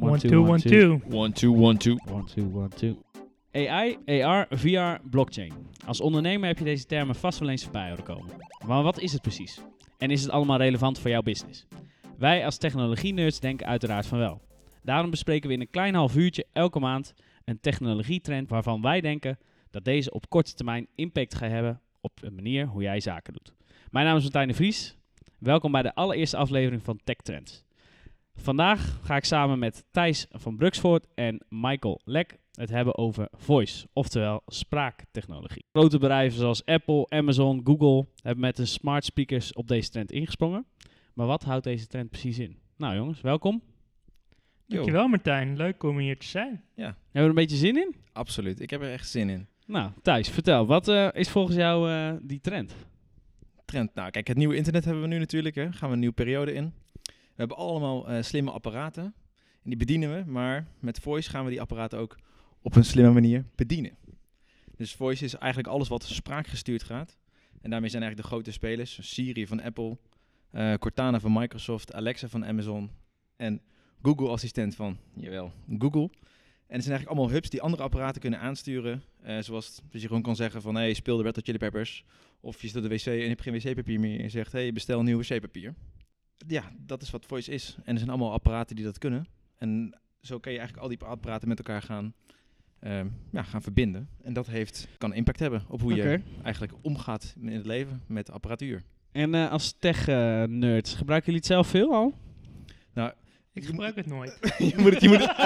One, two, one, two. One, two, one, two. One, two, one, two. AI, AR, VR, blockchain. Als ondernemer heb je deze termen vast wel eens voorbij horen komen. Maar wat is het precies? En is het allemaal relevant voor jouw business? Wij als technologie-nerds denken uiteraard van wel. Daarom bespreken we in een klein half uurtje elke maand een technologietrend waarvan wij denken dat deze op korte termijn impact gaat hebben op de manier hoe jij zaken doet. Mijn naam is Martijn de Vries. Welkom bij de allereerste aflevering van Tech Trends. Vandaag ga ik samen met Thijs van Bruxvoort en Michael Lek het hebben over voice, oftewel spraaktechnologie. Grote bedrijven zoals Apple, Amazon, Google hebben met de smart speakers op deze trend ingesprongen. Maar wat houdt deze trend precies in? Nou jongens, welkom. Dankjewel Martijn, leuk om hier te zijn. Hebben we er een beetje zin in? Absoluut, ik heb er echt zin in. Nou, Thijs, vertel, wat eh, is volgens jou eh, die trend? Trend, nou kijk, het nieuwe internet hebben we nu natuurlijk, hè. gaan we een nieuwe periode in. We hebben allemaal eh, slimme apparaten en die bedienen we, maar met voice gaan we die apparaten ook op een slimme manier bedienen. Dus voice is eigenlijk alles wat spraakgestuurd gaat. En daarmee zijn eigenlijk de grote spelers, Siri van Apple, eh, Cortana van Microsoft, Alexa van Amazon en Google Assistent van, jawel, Google. En het zijn eigenlijk allemaal hubs die andere apparaten kunnen aansturen. eh, zoals dus je gewoon kan zeggen van, hey, speel de Red Hot Chili Peppers. Of je zit op de wc en je hebt geen wc-papier meer en je zegt, hey, bestel nieuw wc-papier. Ja, dat is wat voice is. En er zijn allemaal apparaten die dat kunnen. En zo kan je eigenlijk al die apparaten met elkaar gaan, ehm, ja, gaan verbinden. En dat heeft, kan impact hebben op hoe je eigenlijk omgaat in het leven met apparatuur. En eh, als tech-nerds, gebruiken jullie het zelf veel al? Ik gebruik het nooit. je moet het, je moet het-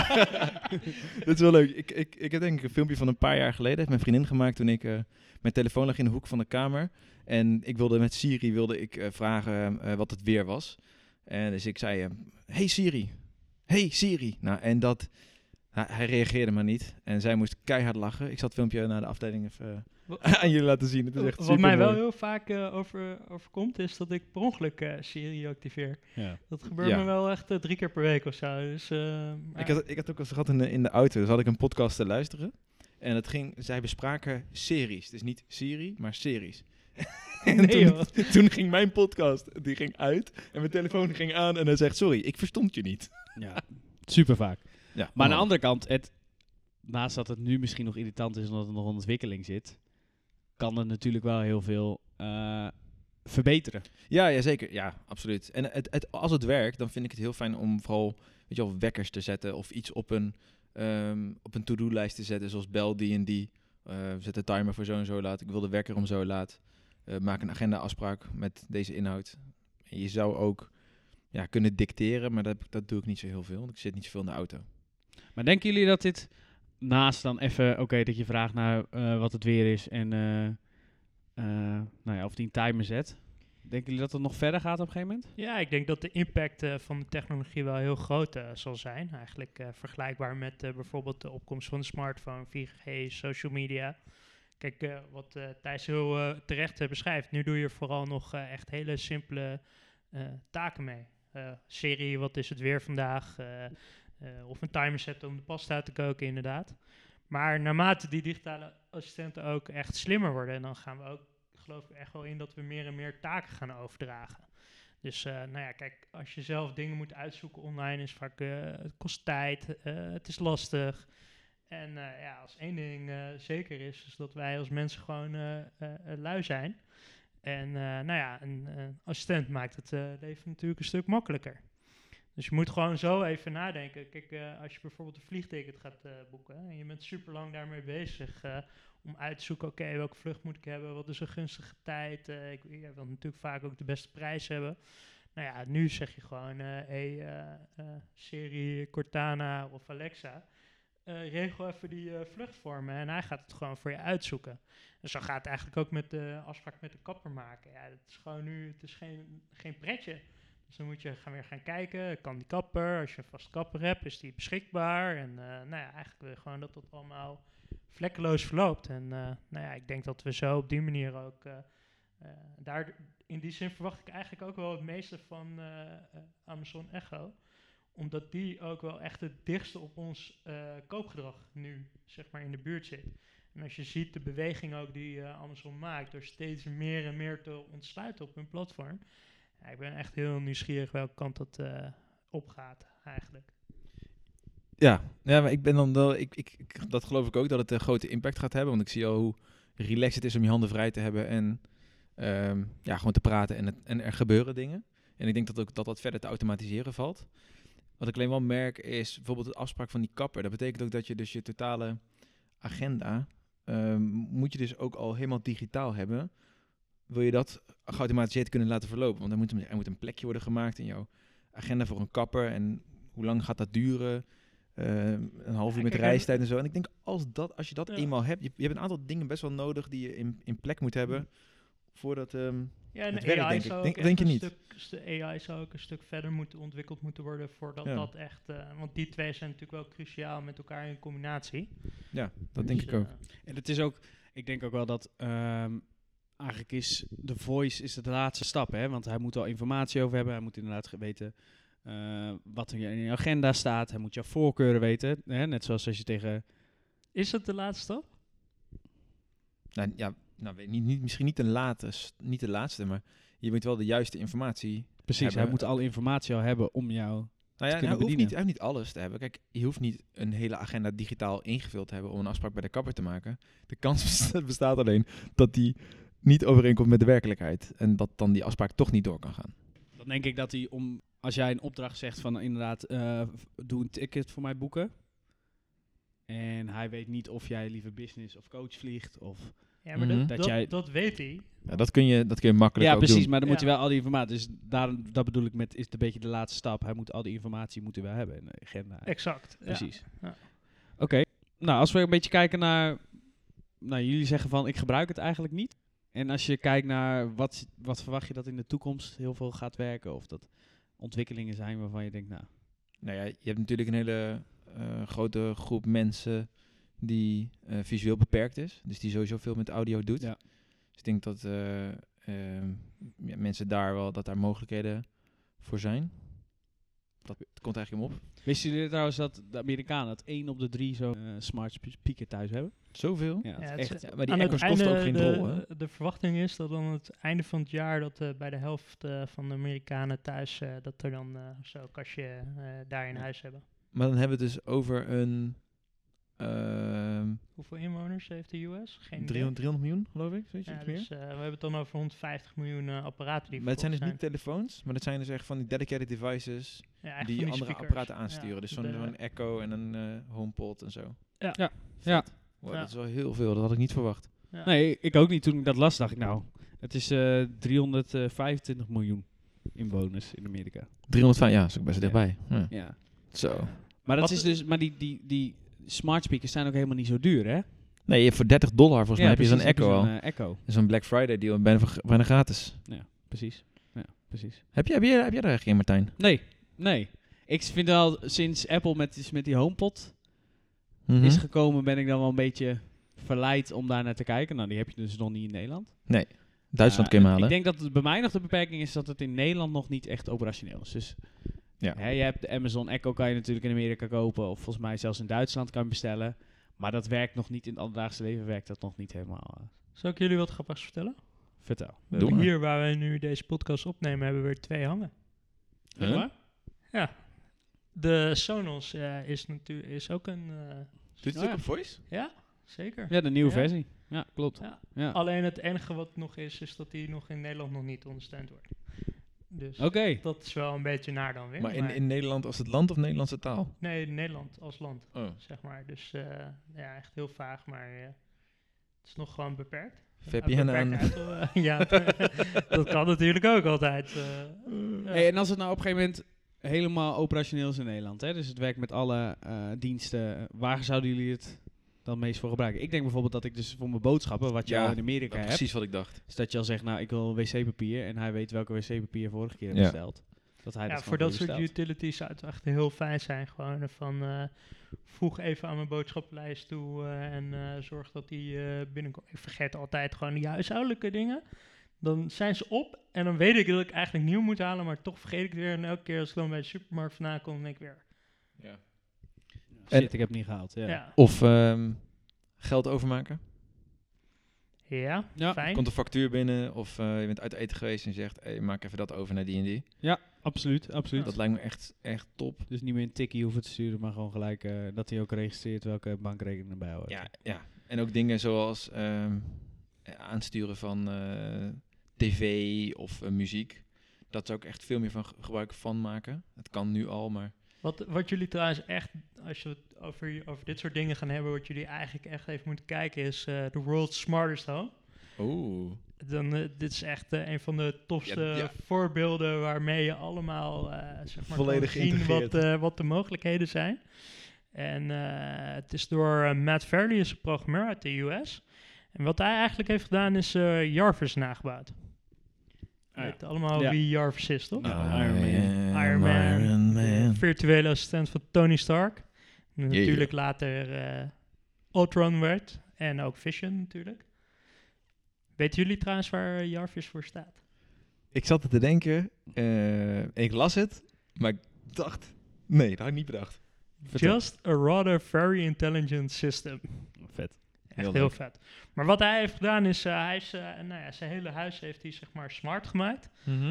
dat is wel leuk. Ik, ik, ik heb denk ik een filmpje van een paar jaar geleden. Heeft mijn vriendin gemaakt toen ik... eh, mijn telefoon lag in de hoek van de kamer. En ik wilde met Siri wilde ik, eh, vragen eh, wat het weer was. En dus ik zei... eh, hey Siri. Hey Siri. Nou, en dat... hij- hij reageerde maar niet. En zij moest keihard lachen. Ik zal het filmpje naar de afdeling even aan jullie laten zien. Het is echt Wat mij wel heel vaak eh, over, overkomt, is dat ik per ongeluk eh, Siri activeer. Ja. Dat gebeurt Ja. me wel echt eh, drie keer per week of zo. Dus, eh, Ik had, ik had ook eens gehad in de, in de auto. Dus had ik een podcast te luisteren. En het ging, zij bespraken series. Dus niet Siri, maar series. en Nee, toen, joh. toen ging mijn podcast, die ging uit. En mijn telefoon ging aan en hij zegt, sorry, ik verstond je niet. ja. Super vaak. Ja, Maar aan de andere kant, het, naast dat het nu misschien nog irritant is omdat het nog in ontwikkeling zit, kan het natuurlijk wel heel veel eh, verbeteren. Ja, ja, zeker. Ja, absoluut. En het, het, als het werkt, dan vind ik het heel fijn om vooral weet je wel, wekkers te zetten. Of iets op een, ehm, op een to-do-lijst te zetten, zoals bel die en die. Eh, zet de timer voor zo en zo laat. Ik wil de wekker om zo laat. Eh, maak een agenda-afspraak met deze inhoud. En je zou ook ja, kunnen dicteren, maar dat, dat doe ik niet zo heel veel. Want ik zit niet zoveel in de auto. Maar denken jullie dat dit naast dan even, oké, dat je vraagt naar eh, wat het weer is en eh, eh, nou ja, of die een timer zet. Denken jullie dat het nog verder gaat op een gegeven moment? Ja, ik denk dat de impact van de technologie wel heel groot zal zijn. Eigenlijk vergelijkbaar met bijvoorbeeld de opkomst van de smartphone, 4G, social media. Kijk, wat Thijs heel terecht beschrijft, nu doe je vooral nog echt hele simpele taken mee. Serie, wat is het weer vandaag? Eh, of een timer zetten om de pasta te koken, inderdaad. Maar naarmate die digitale assistenten ook echt slimmer worden, dan gaan we ook, geloof ik, echt wel in dat we meer en meer taken gaan overdragen. Dus eh, nou ja, kijk, als je zelf dingen moet uitzoeken online, is vaak, eh, het kost tijd, het is lastig. En ja, als één ding zeker is, is dat wij als mensen gewoon lui zijn. En nou ja, een eh, assistent maakt het leven natuurlijk een stuk makkelijker. Dus je moet gewoon zo even nadenken. Kijk, eh, als je bijvoorbeeld een vliegticket gaat eh, boeken en je bent super lang daarmee bezig eh, om uit te zoeken, oké, welke vlucht moet ik hebben, wat is een gunstige tijd. ik, wil natuurlijk vaak ook de beste prijs hebben. Nou ja, nu zeg je gewoon, eh hey, Siri, Cortana of Alexa, regel even die vlucht voor me en hij gaat het gewoon voor je uitzoeken. En zo gaat het eigenlijk ook met de afspraak met de kapper maken. Ja, het is gewoon nu, het is geen, geen pretje. Dus dan moet je gaan weer gaan kijken, kan die kapper, als je een vast kapper hebt, is die beschikbaar? En eh, nou ja, eigenlijk wil je gewoon dat dat allemaal vlekkeloos verloopt. En eh, nou ja, ik denk dat we zo op die manier ook, eh, daar, in die zin verwacht ik eigenlijk ook wel het meeste van Amazon Echo omdat die ook wel echt het dichtste op ons koopgedrag nu zeg maar in de buurt zit. En als je ziet de beweging ook die Amazon maakt door steeds meer en meer te ontsluiten op hun platform. Ja, ik ben echt heel nieuwsgierig welke kant dat eh, opgaat eigenlijk. Ja, ja maar ik ben dan wel, ik, ik, dat geloof ik ook, dat het een grote impact gaat hebben. Want ik zie al hoe relaxed het is om je handen vrij te hebben en ehm, ja, gewoon te praten en, en er gebeuren dingen. En ik denk dat ook dat dat verder te automatiseren valt. Wat ik alleen wel merk is bijvoorbeeld de afspraak van die kapper. Dat betekent ook dat je dus je totale agenda ehm, moet je dus ook al helemaal digitaal hebben. Wil je dat geautomatiseerd kunnen laten verlopen? Want er moet, een- er moet een plekje worden gemaakt in jouw agenda voor een kapper. En hoe lang gaat dat duren? Ehm, een half uur met kijk, reistijd en zo. En ik denk, als, dat, als je dat Ja. eenmaal hebt, je, je hebt een aantal dingen best wel nodig die je in, in plek moet hebben. Voordat, ehm, Ja, en Het werkt, AI denk ik. zou Denk- ook denk echt je niet? Stuk, de AI zou ook een stuk verder moeten ontwikkeld moeten worden voordat Ja. dat echt... eh, want die twee zijn natuurlijk wel cruciaal met elkaar in combinatie. ja, dat denk Dus, ik ook. eh, En het is ook, ik denk ook wel dat ehm, eigenlijk is de voice is de laatste stap, hè? Want hij moet al informatie over hebben, hij moet inderdaad weten eh, wat er in je agenda staat, hij moet jouw voorkeuren weten, hè? net zoals als je tegen is het de laatste stap? Nou, ja, nou, weet niet, niet, misschien niet de, laatste, niet de laatste, maar je moet wel de juiste informatie. precies, Hebben. hij moet alle informatie al hebben om jou. Nou ja, hij hoeft, niet, hij hoeft niet alles te hebben. Kijk, je hoeft niet een hele agenda digitaal ingevuld te hebben om een afspraak bij de kapper te maken. De kans besta- bestaat alleen dat die niet overeenkomt met de werkelijkheid. En dat dan die afspraak toch niet door kan gaan. Dan denk ik dat hij om, als jij een opdracht zegt van inderdaad, eh, doe een ticket voor mij boeken. En hij weet niet of jij liever business of coach vliegt. Of Ja, maar Mhm. dat, Dat dat, jij- dat weet hij. Ja, dat, kun je, dat kun je makkelijk ja, ook precies, doen. maar dan moet Ja. je wel al die informatie. Dus daarom, dat bedoel ik met, is het een beetje de laatste stap. Hij moet al die informatie moeten wel hebben in de agenda. Exact. Precies. Ja. Oké, nou als we een beetje kijken naar, nou jullie zeggen van ik gebruik het eigenlijk niet. En als je kijkt naar wat, wat verwacht je dat in de toekomst heel veel gaat werken? Of dat ontwikkelingen zijn waarvan je denkt, nou, Nou ja, je hebt natuurlijk een hele eh, grote groep mensen die eh, visueel beperkt is. Dus die sowieso veel met audio doet. Ja. Dus ik denk dat eh, ja, mensen daar wel, dat daar mogelijkheden voor zijn. Dat komt eigenlijk om op. wisten jullie trouwens dat de Amerikanen dat één op de drie zo'n eh, smart spe- speaker thuis hebben? Zoveel? Ja, Ja, echt. is- Ja, maar die echo's kosten ook geen de, drol, hè? De verwachting is dat aan het einde van het jaar dat eh, bij de helft eh, van de Amerikanen thuis, eh, dat er dan eh, zo'n kastje eh, daar in Ja. huis hebben. Maar dan hebben we het dus over een Hoeveel inwoners heeft de US? Geen idee. 300, 300 miljoen, geloof ik. Zoiets, Ja, iets meer. dus eh, we hebben het dan over 150 miljoen eh, apparaten die Maar het zijn dus niet telefoons, maar dat zijn dus echt van die dedicated devices Ja, die andere speakers. apparaten Ja, aansturen. dus zo'n de- zo'n Echo en een eh HomePod en zo. Ja. Ja. Ja. Wow, Ja. Dat is wel heel veel, dat had ik niet verwacht. ja. Nee, ik ook niet. Toen ik dat las, dacht ik nou, het is eh 325 miljoen inwoners in Amerika. 305, ja, dat is ook best Ja. dichtbij. Ja. Ja. Zo. Maar dat Wat- is dus, maar die, die, die smart speakers zijn ook helemaal niet zo duur, hè? Nee, je voor 30 dollar volgens mij heb je zo'n Echo al. zo'n, eh, Echo. Zo'n Black Friday deal, bijna, voor- bijna gratis. Precies. Ja, precies. Heb jij, heb jij, heb jij er eigenlijk een, Martijn? Nee, nee. Ik vind wel, sinds Apple met, die- met die HomePod Mhm. is gekomen, ben ik dan wel een beetje verleid om daar naar te kijken. Nou, die heb je dus nog niet in Nederland. Duitsland Uh, kun je halen. Ik denk dat het bij mij nog de beperking is dat het in Nederland nog niet echt operationeel is. Dus Ja. hè, je hebt de Amazon Echo kan je natuurlijk in Amerika kopen. Of volgens mij zelfs in Duitsland kan je bestellen. Maar dat werkt nog niet in het alledaagse leven, werkt dat nog niet helemaal. eh. Zal ik jullie wat grappigs vertellen? vertel. We Doe hier, waar wij nu deze podcast opnemen, hebben we er twee hangen. Huh? Ja. De Sonos eh, is, natuurlijk is ook een... eh, Doet het ook ja. op voice? ja, zeker. Ja, de nieuwe Ja. versie. Ja, klopt. Ja. Ja. Alleen het enige wat nog is, is dat die nog in Nederland nog niet ondersteund wordt. Dus Oké. dat is wel een beetje naar dan weer. Maar in, in Nederland als het land of Nederlandse taal? Nee, Nederland als land, Oh. zeg maar. Dus eh, ja, echt heel vaag, maar eh, het is nog gewoon beperkt. VPN aan. eh, ja, dat kan natuurlijk ook altijd. eh. Ja. Hey, en als het nou op een gegeven moment helemaal operationeel is in Nederland, hè, dus het werkt met alle eh, diensten, waar zouden jullie het dan meest voor gebruiken? Ik denk bijvoorbeeld dat ik dus voor mijn boodschappen, wat je Ja, al in Amerika hebt, Precies wat ik dacht. is dat je al zegt, nou ik wil wc-papier en hij weet welke wc-papier je vorige keer Ja. besteld. Dat hij ja, dat voor dat soort utilities zou het echt heel fijn zijn. Gewoon van eh, voeg even aan mijn boodschappenlijst toe eh, en eh, zorg dat die eh, binnenkomt. Ik vergeet altijd gewoon die huishoudelijke dingen. Dan zijn ze op en dan weet ik dat ik eigenlijk nieuw moet halen, maar toch vergeet ik het weer. En elke keer als ik dan bij de supermarkt vandaan kom, denk ik weer. Ja. Shit, ik heb het niet gehaald. Ja. Of ehm, geld overmaken. Ja, Ja, fijn. Komt een factuur binnen of eh, je bent uit eten geweest en je zegt, hey, maak even dat over naar die en die. Ja, absoluut. absoluut. Dat lijkt me echt, echt top. Dus niet meer een tikkie hoeven te sturen, maar gewoon gelijk eh, dat hij ook registreert welke bankrekening erbij hoort. Ja, ja. En ook dingen zoals ehm, eh, aansturen van eh, tv of muziek. Dat zou ik echt veel meer van ge- gebruik van maken. Het kan nu al, maar Wat, wat jullie trouwens echt, als je het over, over dit soort dingen gaan hebben, wat jullie eigenlijk echt even moeten kijken, is eh The World's Smartest Home. Oeh. Dan, eh, dit is echt eh, een van de tofste Ja, ja. voorbeelden waarmee je allemaal zeg maar, Volledig kan zien wat, wat de mogelijkheden zijn. En het is door Matt Fairley, is een programmeur uit de US. En wat hij eigenlijk heeft gedaan is Jarvis nagebouwd. Ah, ja. Allemaal Ja. wie Jarvis is, toch? Ja, Iron Man. Iron Man. Iron Man. virtuele assistent van Tony Stark. Yeah. natuurlijk later eh Ultron werd. En ook Vision natuurlijk. Weten jullie trouwens waar Jarvis voor staat? Ik zat er te denken, eh, ik las het, maar ik dacht, nee, dat had ik niet bedacht. Vertel. Just a rather very intelligent system. Echt Heel vet. Maar wat hij heeft gedaan is, eh, hij is eh, nou ja, zijn hele huis heeft hij zeg maar smart gemaakt.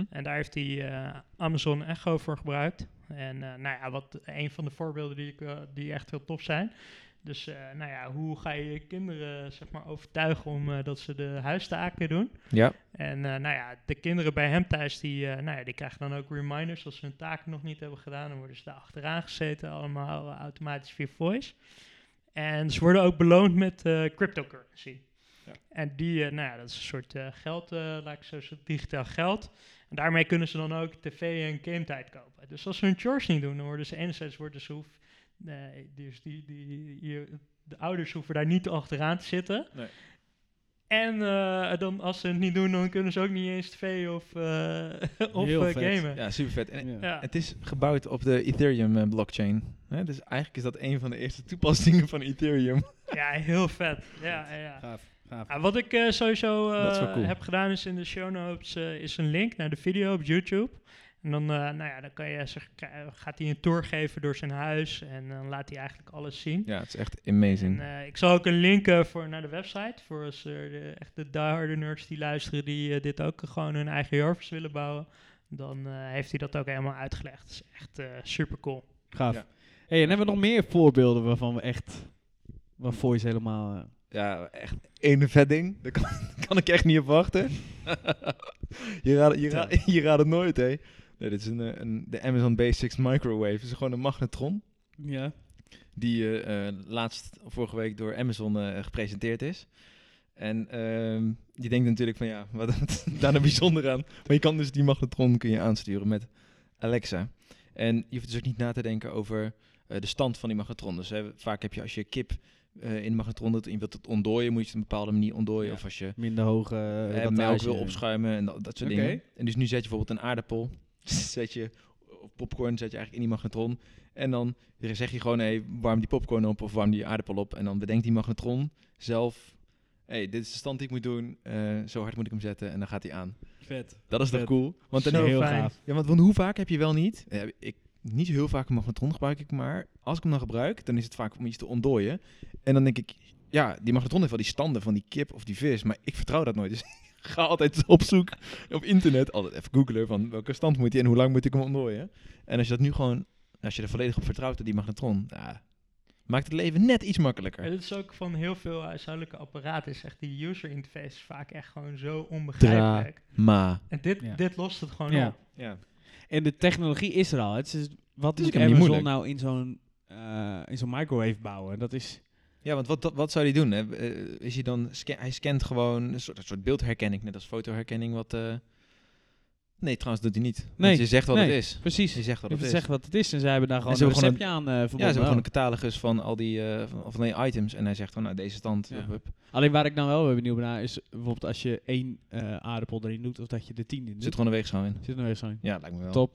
En daar heeft hij eh, Amazon Echo voor gebruikt. En nou ja, wat een van de voorbeelden die, ik, die echt heel tof zijn. Dus nou ja, hoe ga je je kinderen zeg maar overtuigen om dat ze de huistaken doen? Ja, En nou ja, de kinderen bij hem thuis, die, nou ja, die krijgen dan ook reminders als ze hun taken nog niet hebben gedaan. Dan worden ze daar achteraan gezeten, allemaal automatisch via voice. En ze worden ook beloond met eh, cryptocurrency. Ja. En die, eh, nou ja, dat is een soort eh, geld, laat ik zo zeggen, digitaal geld. En daarmee kunnen ze dan ook tv en game tijd kopen. Dus als ze hun chores niet doen, dan worden ze enerzijds worden ze hoef, nee, dus die, die, de ouders hoeven daar niet achteraan te zitten. Nee. En eh, dan, als ze het niet doen, dan kunnen ze ook niet eens tv of, eh of Heel eh, vet. gamen. ja super vet. En Ja. Ja. Het is gebouwd op de Ethereum blockchain. Hè? Dus eigenlijk is dat een van de eerste toepassingen van Ethereum. Ja, heel vet. Ja, ja, ja. Gaaf. Gaaf. Wat ik sowieso eh, cool. heb gedaan is in de show notes is een link naar de video op YouTube. En dan, eh, nou ja, dan kan je, zeg, gaat hij een tour geven door zijn huis en dan laat hij eigenlijk alles zien. Ja, het is echt amazing. En, eh, ik zal ook een link eh, voor naar de website voor als er de, echt de dieharde nerds die luisteren die dit ook gewoon hun eigen Jarvis willen bouwen. Dan eh, heeft hij dat ook helemaal uitgelegd. Het is echt eh, super cool. Gaaf. Ja. Hey, en hebben we nog meer voorbeelden waarvan we echt... Waar Voice helemaal... eh, Ja, echt één vet ding. Daar kan, kan ik echt niet op wachten. je, raadt, je, je raadt het nooit, hè. Nee, dit is een, eh, een, de Amazon Basics Microwave. Het is gewoon een magnetron. ja. Die eh, eh, laatst vorige week door Amazon gepresenteerd is. En ehm, je denkt natuurlijk van ja, wat is daar nou bijzonder aan? Maar je kan dus die magnetron kun je aansturen met Alexa. En je hoeft dus ook niet na te denken over de stand van die magnetron. Dus hè, vaak heb je als je kip in de magnetron doet en je wilt het ontdooien, moet je het op een bepaalde manier ontdooien. Ja. Of als je Minder hoge uh, melk wil opschuimen en dat, dat soort dingen. En dus nu zet je bijvoorbeeld een aardappel, zet je, popcorn zet je eigenlijk in die magnetron. En dan zeg je gewoon, hey, warm die popcorn op of warm die aardappel op. En dan bedenkt die magnetron zelf, hey, dit is de stand die ik moet doen, eh, zo hard moet ik hem zetten en dan gaat hij aan. Vet. Dat is toch cool? Want, dan heel fijn. gaaf. ja, want, want hoe vaak heb je wel niet, eh, ik, niet heel vaak een magnetron gebruik ik, maar als ik hem dan gebruik, dan is het vaak om iets te ontdooien. En dan denk ik, ja, die magnetron heeft wel die standen van die kip of die vis, maar ik vertrouw dat nooit. Dus ga altijd op zoek op internet, altijd even googlen van welke stand moet hij en hoe lang moet ik hem ontdooien. En als je dat nu gewoon, als je er volledig op vertrouwt, die magnetron, ja, maakt het leven net iets makkelijker. Het is ook van heel veel huishoudelijke apparaten, is echt die user interface vaak echt gewoon zo onbegrijpelijk. Ma. En dit, Ja. dit lost het gewoon Ja. op. Ja. En de technologie is er al. Het is, wat moet Amazon moeilijk. nou in zo'n eh, in zo'n microwave bouwen? Dat is... Ja, want wat, wat zou hij doen? Hè? Eh, Is hij dan sca- hij scant gewoon een soort, een soort beeldherkenning, net als fotoherkenning. Wat, eh, Nee, trouwens doet hij niet. Want Nee, je zegt wat nee, het is. Precies. Je zegt wat Je het is. zegt wat het is en zij hebben daar gewoon ze een receptje aan eh ja, ze verbonden. hebben gewoon Oh. een catalogus van al die, van, van die items. En hij zegt van, nou, deze stand. Ja. Alleen waar ik nou wel benieuwd naar is bijvoorbeeld als je één aardappel erin doet of dat je er tien in doet. zit gewoon een weegschaal in. Zit er weer zo in. Ja, lijkt me wel. Top.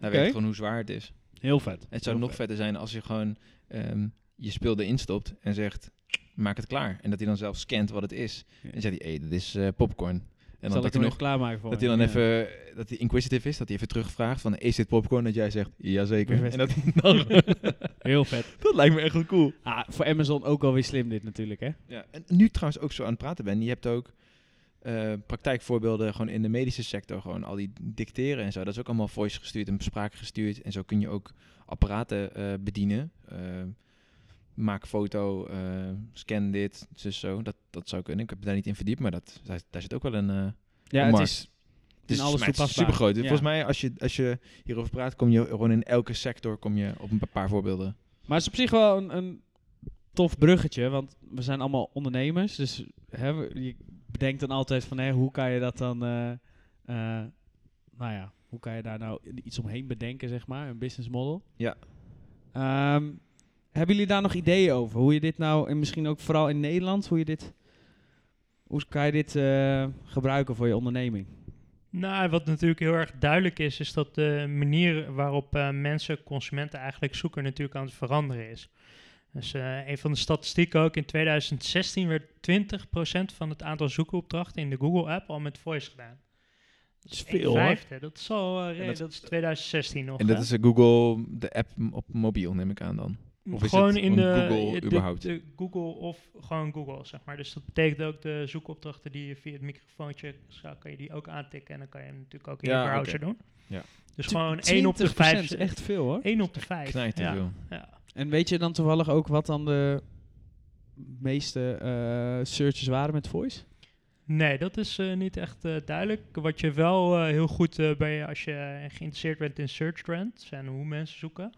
Hij weet gewoon hoe zwaar het is. Heel vet. Het zou Heel nog vetter zijn als je gewoon ehm, je speel erin stopt en zegt, maak het klaar. En dat hij dan zelf scant wat het is. Ja. En zegt hij, hey, dit is eh, popcorn. En dan dat hij nog klaarmaken voor Dat hij dan Ja. even, dat hij inquisitive is, dat hij even terugvraagt van, is dit popcorn? Dat jij zegt, jazeker. En dat Bevestiging. hij dan, Heel vet. Dat lijkt me echt wel cool. Ah, voor Amazon ook alweer slim dit natuurlijk, hè? Ja, en nu trouwens ook zo aan het praten ben. Je hebt ook eh, praktijkvoorbeelden gewoon in de medische sector. Gewoon al die dicteren en zo. Dat is ook allemaal voice gestuurd en spraak gestuurd. En zo kun je ook apparaten eh, bedienen. Eh, maak foto, eh, scan dit, dus zo. Dat, dat zou kunnen. Ik heb daar niet in verdiept, maar dat, daar, daar zit ook wel een... eh Ja, een het is... het is, alles het is super groot. Ja. Volgens mij, als je, als je hierover praat, kom je gewoon in elke sector kom je op een paar voorbeelden. Maar het is op zich wel een, een tof bruggetje, want we zijn allemaal ondernemers. Dus hè, je bedenkt dan altijd van, hè, hoe kan je dat dan... eh, nou ja, hoe kan je daar nou iets omheen bedenken, zeg maar, een business model? Ja. Ehm, hebben jullie daar nog ideeën over? Hoe je dit nou, en misschien ook vooral in Nederland, hoe je dit... Hoe kan je dit eh, gebruiken voor je onderneming? Nou, wat natuurlijk heel erg duidelijk is, is dat de manier waarop eh, mensen, consumenten eigenlijk zoeken natuurlijk aan het veranderen is. Dus eh, een van de statistieken ook, in 2016 werd 20% van het aantal zoekopdrachten in de Google-app al met voice gedaan. Dat is veel, hoor. vijfde. Dat is al, eh, dat- dat, is 2016 nog. En dat hè? is Google, de app op mobiel, neem ik aan dan. Of is gewoon het in de, Google de- überhaupt? de Google of gewoon Google, zeg maar. Dus dat betekent ook de zoekopdrachten die je via het microfoontje, zo kan je die ook aantikken en dan kan je hem natuurlijk ook in Ja, je browser doen. Ja. Dus gewoon 1 op de 20% 5. is echt veel, hoor. 1 op de 5. Knijt te ja. veel. Ja. En weet je dan toevallig ook wat dan de meeste eh, searches waren met voice? Nee, dat is eh, niet echt eh, duidelijk. Wat je wel eh, heel goed bij je, als je geïnteresseerd bent in search trends en hoe mensen zoeken,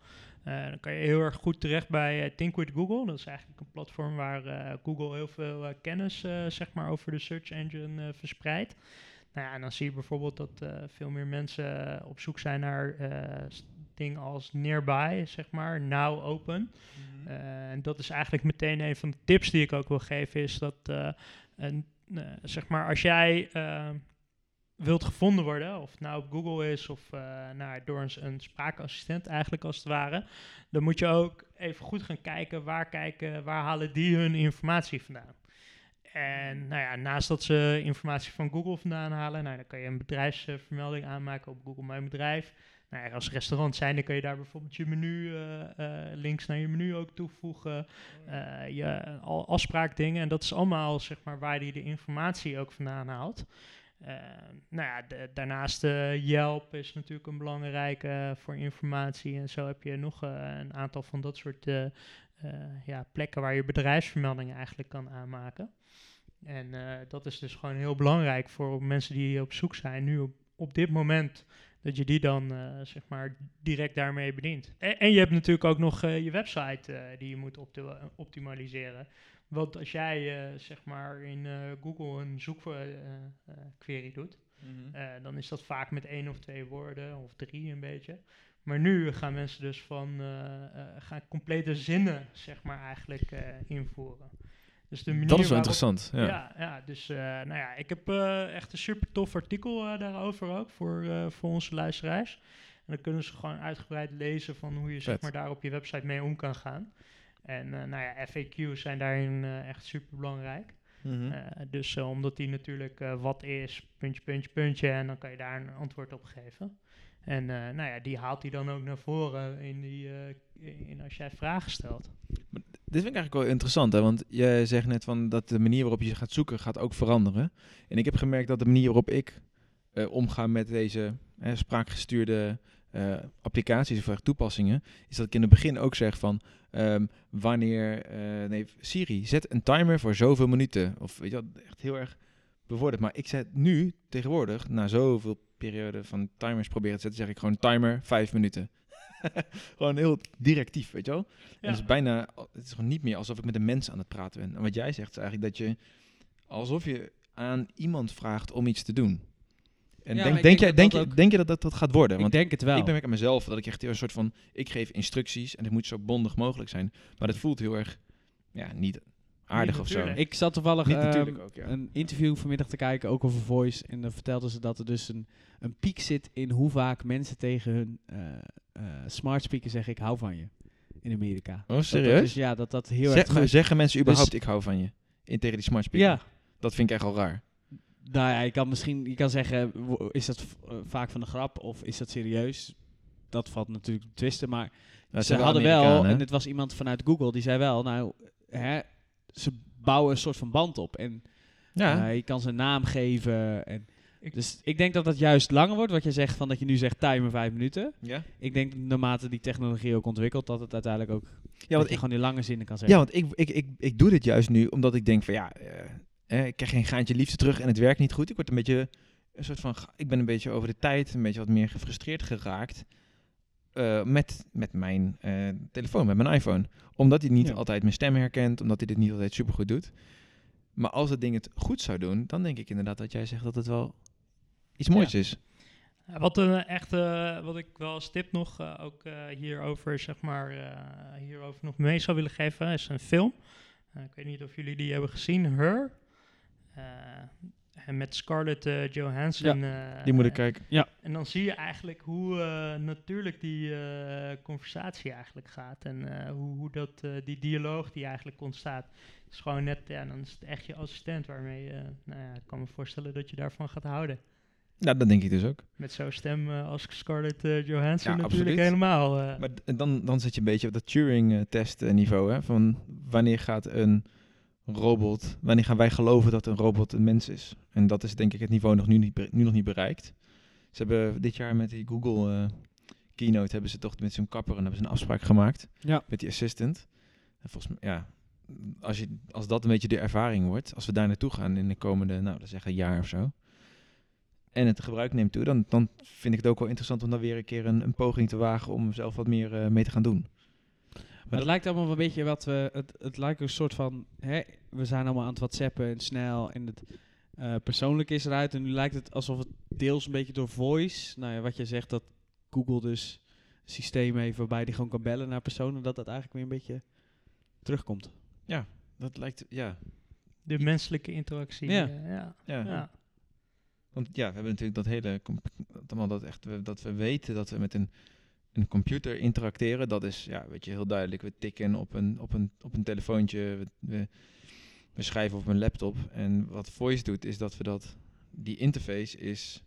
eh, dan kan je heel erg goed terecht bij eh, Think with Google. Dat is eigenlijk een platform waar eh, Google heel veel kennis zeg maar over de search engine verspreidt. Nou ja, en dan zie je bijvoorbeeld dat veel meer mensen op zoek zijn naar dingen als nearby, zeg maar, now open. Eh, en dat is eigenlijk meteen een van de tips die ik ook wil geven, is dat een, eh, zeg maar als jij wilt gevonden worden, of het nou op Google is of eh, nou, door een, spraakassistent eigenlijk als het ware, dan moet je ook even goed gaan kijken waar, kijken, waar halen die hun informatie vandaan. En nou ja, naast dat ze informatie van Google vandaan halen, nou, dan kan je een bedrijfsvermelding aanmaken op Google Mijn Bedrijf. Nou, als restaurant zijn, dan kan je daar bijvoorbeeld je menu, eh, eh, links naar je menu ook toevoegen. je afspraakdingen. En dat is allemaal zeg maar waar hij de informatie ook vandaan haalt. Eh, nou ja, de- daarnaast eh, Yelp is natuurlijk een belangrijke eh, voor informatie. En zo heb je nog een aantal van dat soort ja, plekken waar je bedrijfsvermeldingen eigenlijk kan aanmaken. En dat is dus gewoon heel belangrijk voor mensen die op zoek zijn nu op, dit moment. Dat je die dan zeg maar direct daarmee bedient. En, en je hebt natuurlijk ook nog je website die je moet opti- optimaliseren. Want als jij eh, zeg maar in eh, Google een zoekquery doet, eh, dan is dat vaak met één of twee woorden of drie een beetje. Maar nu gaan mensen dus van eh, eh, gaan complete zinnen zeg maar eigenlijk eh, invoeren. Dus de manier Dat is wel waarop- interessant. Ja. ja, ja, dus eh, nou ja, ik heb eh, echt een super tof artikel eh, daarover ook voor, eh, voor onze luisteraars. En dan kunnen ze gewoon uitgebreid lezen van hoe je zeg maar, daar op je website mee om kan gaan. En eh, nou ja, FAQ's zijn daarin eh, echt super belangrijk. Mhm. dus eh, omdat die natuurlijk eh, wat is, puntje, puntje, puntje, en dan kan je daar een antwoord op geven. En eh, nou ja, die haalt hij dan ook naar voren in die, eh, in als jij vragen stelt. Dit vind ik eigenlijk wel interessant, hè? want jij zegt net van dat de manier waarop je gaat zoeken gaat ook veranderen. En ik heb gemerkt dat de manier waarop ik eh, omga met deze spraakgestuurde eh, applicaties of toepassingen, is dat ik in het begin ook zeg van ehm, wanneer, eh, nee, Siri, zet een timer voor zoveel minuten. Of weet je wel, echt heel erg bevorderd. Maar ik zet nu tegenwoordig, na zoveel periode van timers proberen te zetten, zeg ik gewoon timer vijf minuten. gewoon heel directief, weet je wel. En het is bijna, het is gewoon niet meer alsof ik met een mens aan het praten ben. En wat jij zegt is eigenlijk dat je, alsof je aan iemand vraagt om iets te doen. En Ja, denk, ik denk, denk jij, dat denk, dat je, ook- denk je dat, dat dat gaat worden? Ik Want denk het wel. ik ben met mezelf dat ik echt heel een soort van, ik geef instructies en het moet zo bondig mogelijk zijn. Maar het voelt heel erg, ja, niet aardig Niet of zo. Ik zat toevallig Niet ehm, natuurlijk ook, ja. een interview vanmiddag te kijken, ook over voice. En dan vertelden ze dat er dus een, een piek zit in hoe vaak mensen tegen hun eh, eh, smart speaker zeggen: Ik hou van je. In Amerika. Oh, Dat dat serieus? dus, ja, dat dat heel erg. Zeggen, zeggen mensen überhaupt, Dus- ik hou van je? In tegen die smart speaker? Ja. Dat vind ik echt al raar. Nou ja, je kan misschien je kan zeggen: Is dat eh, vaak van de grap of is dat serieus? dat valt natuurlijk te twisten, maar Dat ze zijn hadden wel, hè? en dit was iemand vanuit Google, die zei wel, nou, hè, ze bouwen een soort van band op. En Ja, eh, je kan ze een naam geven. En Ik- dus ik denk dat dat juist langer wordt, wat je zegt, van dat je nu zegt timer vijf minuten. ja. Ik denk naarmate die technologie ook ontwikkelt, dat het uiteindelijk ook, ja, dat want je ik, gewoon die lange zinnen kan ja, zeggen. want ik, ik, ik, ik doe dit juist nu omdat ik denk van ja, eh, eh, ik krijg geen gaantje liefde terug en het werkt niet goed. Ik word een beetje een soort van, ik ben een beetje over de tijd een beetje wat meer gefrustreerd geraakt eh, met, met mijn eh, telefoon, met mijn iPhone. Omdat hij niet Ja. altijd mijn stem herkent, omdat hij dit niet altijd supergoed doet. Maar als het ding het goed zou doen, dan denk ik inderdaad dat jij zegt dat het wel iets moois is. Wat, een echt, eh, wat ik wel als tip nog eh, ook hierover, zeg maar, hierover nog mee zou willen geven, is een film. Ik weet niet of jullie die hebben gezien, Her. Eh, en met Scarlett eh, Johansson. eh, Die moet ik eh, kijken. En dan zie je eigenlijk hoe eh, natuurlijk die eh, conversatie eigenlijk gaat. En eh, hoe, hoe dat, eh, die dialoog die eigenlijk ontstaat. is gewoon net, ja, dan is het echt je assistent waarmee je, nou ja, ik kan me voorstellen dat je daarvan gaat houden. Nou, dat denk ik dus ook. Met zo'n stem eh, als Scarlett eh, Johansson Ja, natuurlijk absoluut. helemaal. eh. Maar dan, dan zit je een beetje op dat Turing-test niveau. Hè? Van wanneer gaat een robot, wanneer gaan wij geloven dat een robot een mens is? En dat is denk ik het niveau nog nu, niet, nu nog niet bereikt. Ze hebben dit jaar met die Google eh, Keynote hebben ze toch met zo'n kapper en hebben ze een afspraak gemaakt Ja. met die assistant. En volgens mij, ja, als, je, als dat een beetje de ervaring wordt, als we daar naartoe gaan in de komende, nou, dat zeggen jaar of zo. En het gebruik neemt toe, dan, dan vind ik het ook wel interessant om dan weer een keer een, een poging te wagen om zelf wat meer eh, mee te gaan doen. Maar het lijkt allemaal een beetje wat we. Het, het lijkt een soort van. Hè, we zijn allemaal aan het WhatsAppen en snel. En het eh, persoonlijk is eruit. En nu lijkt het alsof het deels een beetje door voice. Nou ja, wat je zegt dat Google dus een systeem heeft waarbij die gewoon kan bellen naar personen. Dat dat eigenlijk weer een beetje terugkomt. Dat lijkt, ja. de menselijke interactie. Ja. eh, ja. ja. Ja. Want ja, we hebben natuurlijk dat hele, dat, allemaal dat, echt, dat we weten dat we met een, een computer interacteren. Dat is, ja, weet je, heel duidelijk. We tikken op een, op een, op een telefoontje, we, we, we schrijven op een laptop. En wat Voice doet, is dat we dat, die interface is,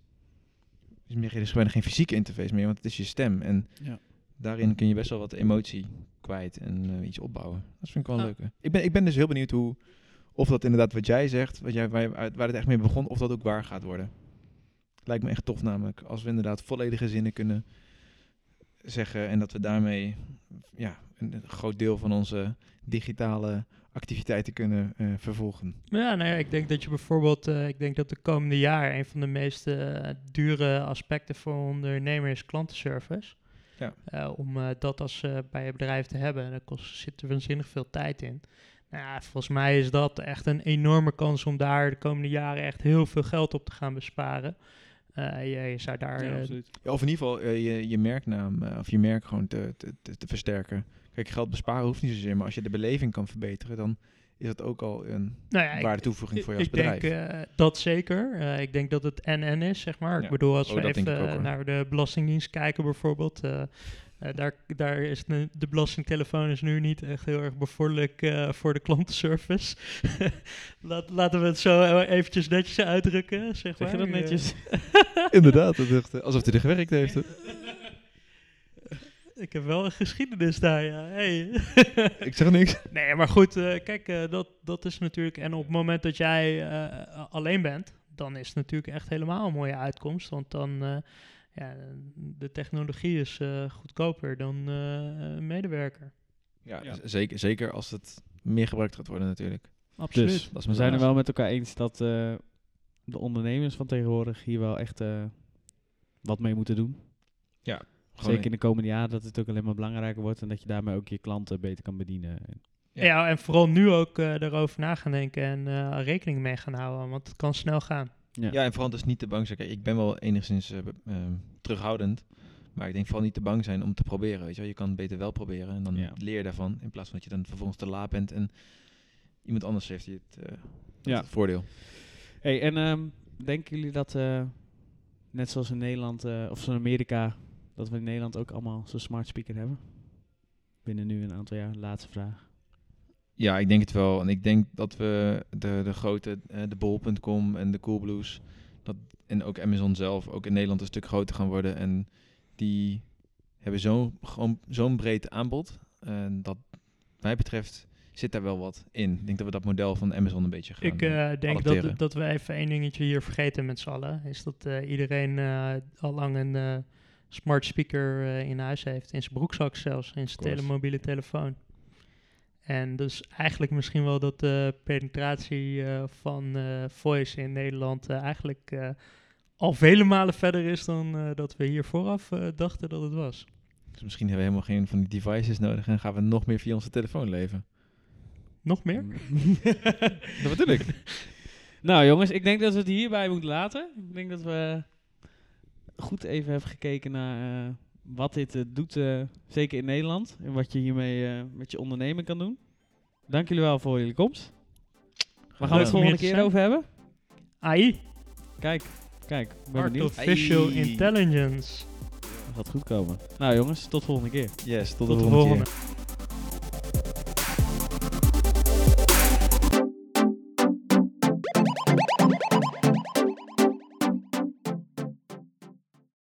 is meer, er is bijna geen fysieke interface meer, want het is je stem. En Ja. daarin kun je best wel wat emotie kwijt en eh, iets opbouwen. Dat vind ik wel Ja. leuk. Ik ben, ik ben dus heel benieuwd hoe, of dat inderdaad wat jij zegt, wat jij, waar, waar het echt mee begon, of dat ook waar gaat worden. Lijkt me echt tof namelijk, als we inderdaad volledige zinnen kunnen zeggen en dat we daarmee ja, een, groot deel van onze digitale activiteiten kunnen eh, vervolgen. Ja, nou ja, ik denk dat je bijvoorbeeld, eh, ik denk dat de komende jaar een van de meest eh, dure aspecten voor een ondernemer is klantenservice. Ja. Om dat als bij je bedrijf te hebben. En daar kost, zit er waanzinnig veel tijd in. Nou ja, volgens mij is dat echt een enorme kans om daar de komende jaren echt heel veel geld op te gaan besparen. Eh, je, je zou daar Ja, eh. Ja, of in ieder geval eh, je, je merknaam eh, of je merk gewoon te, te, te, te versterken. Kijk, geld besparen hoeft niet zozeer, maar als je de beleving kan verbeteren, dan is dat ook al een nou ja, ik- waarde-toevoeging voor je als ik bedrijf. denk eh, dat zeker. Eh, ik denk dat het NN is, zeg maar. Ja. Ik bedoel, als Oh, we denk ik even naar de Belastingdienst kijken bijvoorbeeld. eh, eh, daar, daar is de, de belastingtelefoon is nu niet echt heel erg bevorderlijk eh, voor de klantenservice. Laat, laten we het zo eventjes netjes uitdrukken, zeg, Zeg je maar. dat netjes? Inderdaad, dat echt, eh, alsof hij er gewerkt heeft. hè. Ik heb wel een geschiedenis daar, ja. Hey. Ik zeg niks. Nee, maar goed, eh, kijk, eh, dat, dat is natuurlijk... En op het moment dat jij eh, alleen bent, dan is het natuurlijk echt helemaal een mooie uitkomst. Want dan, eh, ja, de technologie is eh, goedkoper dan eh, een medewerker. Ja, Ja. Zeker, zeker als het meer gebruikt gaat worden natuurlijk. Absoluut. Dus Dat is we zijn er wel met elkaar eens dat eh, de ondernemers van tegenwoordig hier wel echt eh, wat mee moeten doen. Gewoon Zeker in de komende jaren dat het ook alleen maar belangrijker wordt en dat je daarmee ook je klanten beter kan bedienen. En- Ja. Ja. en vooral nu ook eh daarover na gaan denken en eh, rekening mee gaan houden, want het kan snel gaan. Ja. Ja, en vooral dus niet te bang zijn. Kijk, ik ben wel enigszins eh, ehm, terughoudend. Maar ik denk vooral niet te bang zijn om te proberen. Weet je, wel. je kan het beter wel proberen en dan Ja. leer je daarvan. In plaats van dat je dan vervolgens te laat bent en iemand anders heeft die het, eh, Ja. het voordeel. Hey, en ehm, denken jullie dat, eh, net zoals in Nederland of zoals in Amerika, dat we in Nederland ook allemaal zo'n smart speaker hebben? Binnen nu een aantal jaar. Laatste vraag. Ja, ik denk het wel. En ik denk dat we de, de grote, eh, de bol.com en de Coolblues, dat, en ook Amazon zelf, ook in Nederland een stuk groter gaan worden. En die hebben zo, gewoon zo'n breed aanbod. En dat, mij betreft, zit daar wel wat in. Ik denk dat we dat model van Amazon een beetje gaan Ik eh, denk adapteren. dat, dat we even één dingetje hier vergeten met z'n allen. Is dat eh, iedereen eh, al lang een smart speaker in huis heeft. In zijn broekzak zelfs. In zijn telemobiele telefoon. En dus eigenlijk misschien wel dat de penetratie eh, van eh, voice in Nederland eh, eigenlijk eh, al vele malen verder is dan eh, dat we hier vooraf eh, dachten dat het was. Dus misschien hebben we helemaal geen van die devices nodig en gaan we nog meer via onze telefoon leven. Nog meer? Dat bedoel ik. nou jongens, ik denk dat we het hierbij moeten laten. Ik denk dat we goed even hebben gekeken naar eh, wat dit eh, doet, eh, zeker in Nederland. En wat je hiermee eh, met je onderneming kan doen. Dank jullie wel voor jullie komst. Waar gaan we het volgende keer over hebben? AI, Kijk, kijk. Ben. Artificial Ai. Intelligence. Dat gaat goed komen. Nou jongens, tot volgende keer. Yes, tot, Tot de de volgende keer.